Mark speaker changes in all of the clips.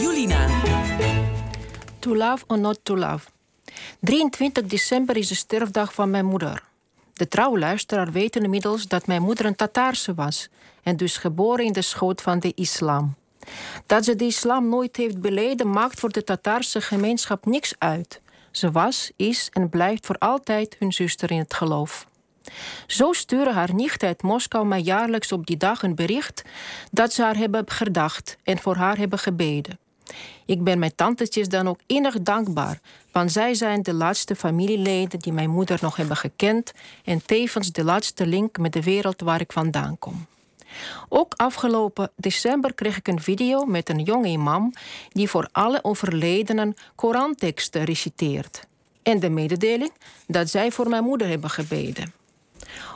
Speaker 1: Julina.
Speaker 2: To love or not to love. 23 december is de sterfdag van mijn moeder. De trouwe luisteraar weet inmiddels dat mijn moeder een Tataarse was en dus geboren in de schoot van de islam. Dat ze de islam nooit heeft beleden maakt voor de Tataarse gemeenschap niks uit. Ze was, is en blijft voor altijd hun zuster in het geloof. Zo sturen haar nicht uit Moskou mij jaarlijks op die dag een bericht dat ze haar hebben gedacht en voor haar hebben gebeden. Ik ben mijn tantetjes dan ook innig dankbaar, want zij zijn de laatste familieleden die mijn moeder nog hebben gekend en tevens de laatste link met de wereld waar ik vandaan kom. Ook afgelopen december kreeg ik een video met een jonge imam die voor alle overledenen Koranteksten reciteert. En de mededeling dat zij voor mijn moeder hebben gebeden.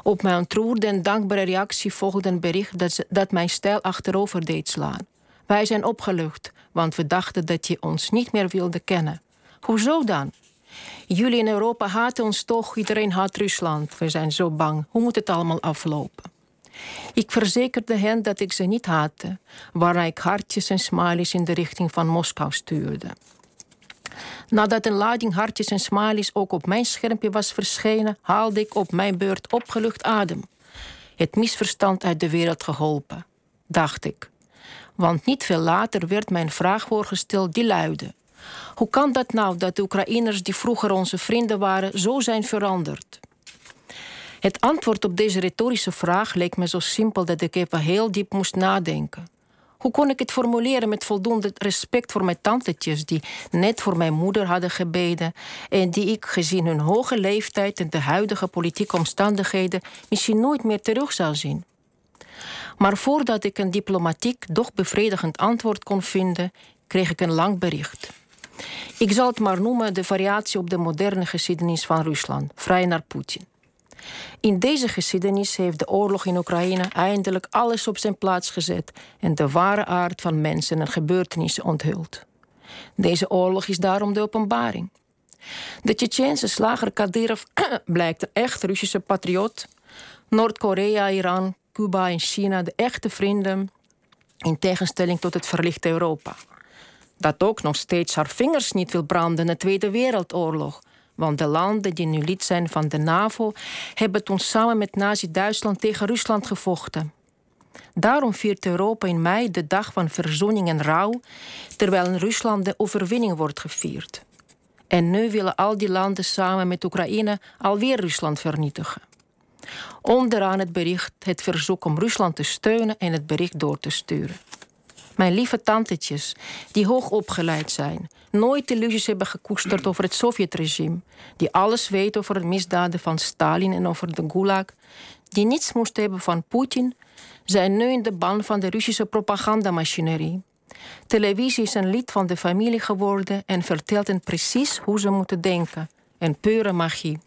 Speaker 2: Op mijn ontroerde en dankbare reactie volgde een bericht dat, dat mijn stijl achterover deed slaan. Wij zijn opgelucht, want we dachten dat je ons niet meer wilde kennen. Hoezo dan? Jullie in Europa haten ons toch, iedereen haat Rusland. We zijn zo bang. Hoe moet het allemaal aflopen? Ik verzekerde hen dat ik ze niet haatte, waarna ik hartjes en smileys in de richting van Moskou stuurde. Nadat een lading hartjes en smileys ook op mijn schermpje was verschenen, haalde ik op mijn beurt opgelucht adem. Het misverstand uit de wereld geholpen, dacht ik. Want niet veel later werd mijn vraag voorgesteld die luidde: Hoe kan dat nou dat de Oekraïners die vroeger onze vrienden waren, zo zijn veranderd? Het antwoord op deze retorische vraag leek me zo simpel dat ik even heel diep moest nadenken. Hoe kon ik het formuleren met voldoende respect voor mijn tantetjes, die net voor mijn moeder hadden gebeden en die ik, gezien hun hoge leeftijd en de huidige politieke omstandigheden, misschien nooit meer terug zou zien? Maar voordat ik een diplomatiek, doch bevredigend antwoord kon vinden, kreeg ik een lang bericht. Ik zal het maar noemen de variatie op de moderne geschiedenis van Rusland, vrij naar Poetin. In deze geschiedenis heeft de oorlog in Oekraïne eindelijk alles op zijn plaats gezet en de ware aard van mensen en gebeurtenissen onthuld. Deze oorlog is daarom de openbaring. De Tsjetsjeense slager Kadyrov blijkt een echt Russische patriot. Noord-Korea, Iran, Cuba en China de echte vrienden, in tegenstelling tot het verlichte Europa. Dat ook nog steeds haar vingers niet wil branden in de Tweede Wereldoorlog want de landen die nu lid zijn van de NAVO hebben toen samen met Nazi-Duitsland tegen Rusland gevochten. Daarom viert Europa in mei de dag van verzoening en rouw, terwijl in Rusland de overwinning wordt gevierd. En nu willen al die landen samen met Oekraïne alweer Rusland vernietigen. Onderaan het bericht het verzoek om Rusland te steunen en het bericht door te sturen. Mijn lieve tantetjes, die hoog opgeleid zijn, nooit illusies hebben gekoesterd over het Sovjetregime, die alles weten over de misdaden van Stalin en over de Gulag, die niets moesten hebben van Poetin, zijn nu in de ban van de Russische propagandamachinerie. Televisie is een lid van de familie geworden en vertelt hen precies hoe ze moeten denken. Een pure magie.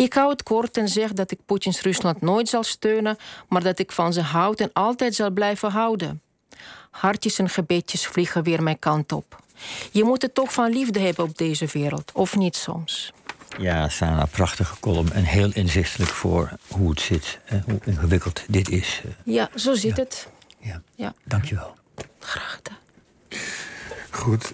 Speaker 2: Ik hou het kort en zeg dat ik Poetins Rusland nooit zal steunen, maar dat ik van ze houd en altijd zal blijven houden. Hartjes en gebedjes vliegen weer mijn kant op. Je moet het toch van liefde hebben op deze wereld, of niet soms?
Speaker 3: Ja, Sana, prachtige column. En heel inzichtelijk voor hoe het zit. Hè, hoe ingewikkeld dit is.
Speaker 2: Ja, zo zit het.
Speaker 3: Ja. ja. Dankjewel.
Speaker 2: Graag gedaan.
Speaker 4: Goed.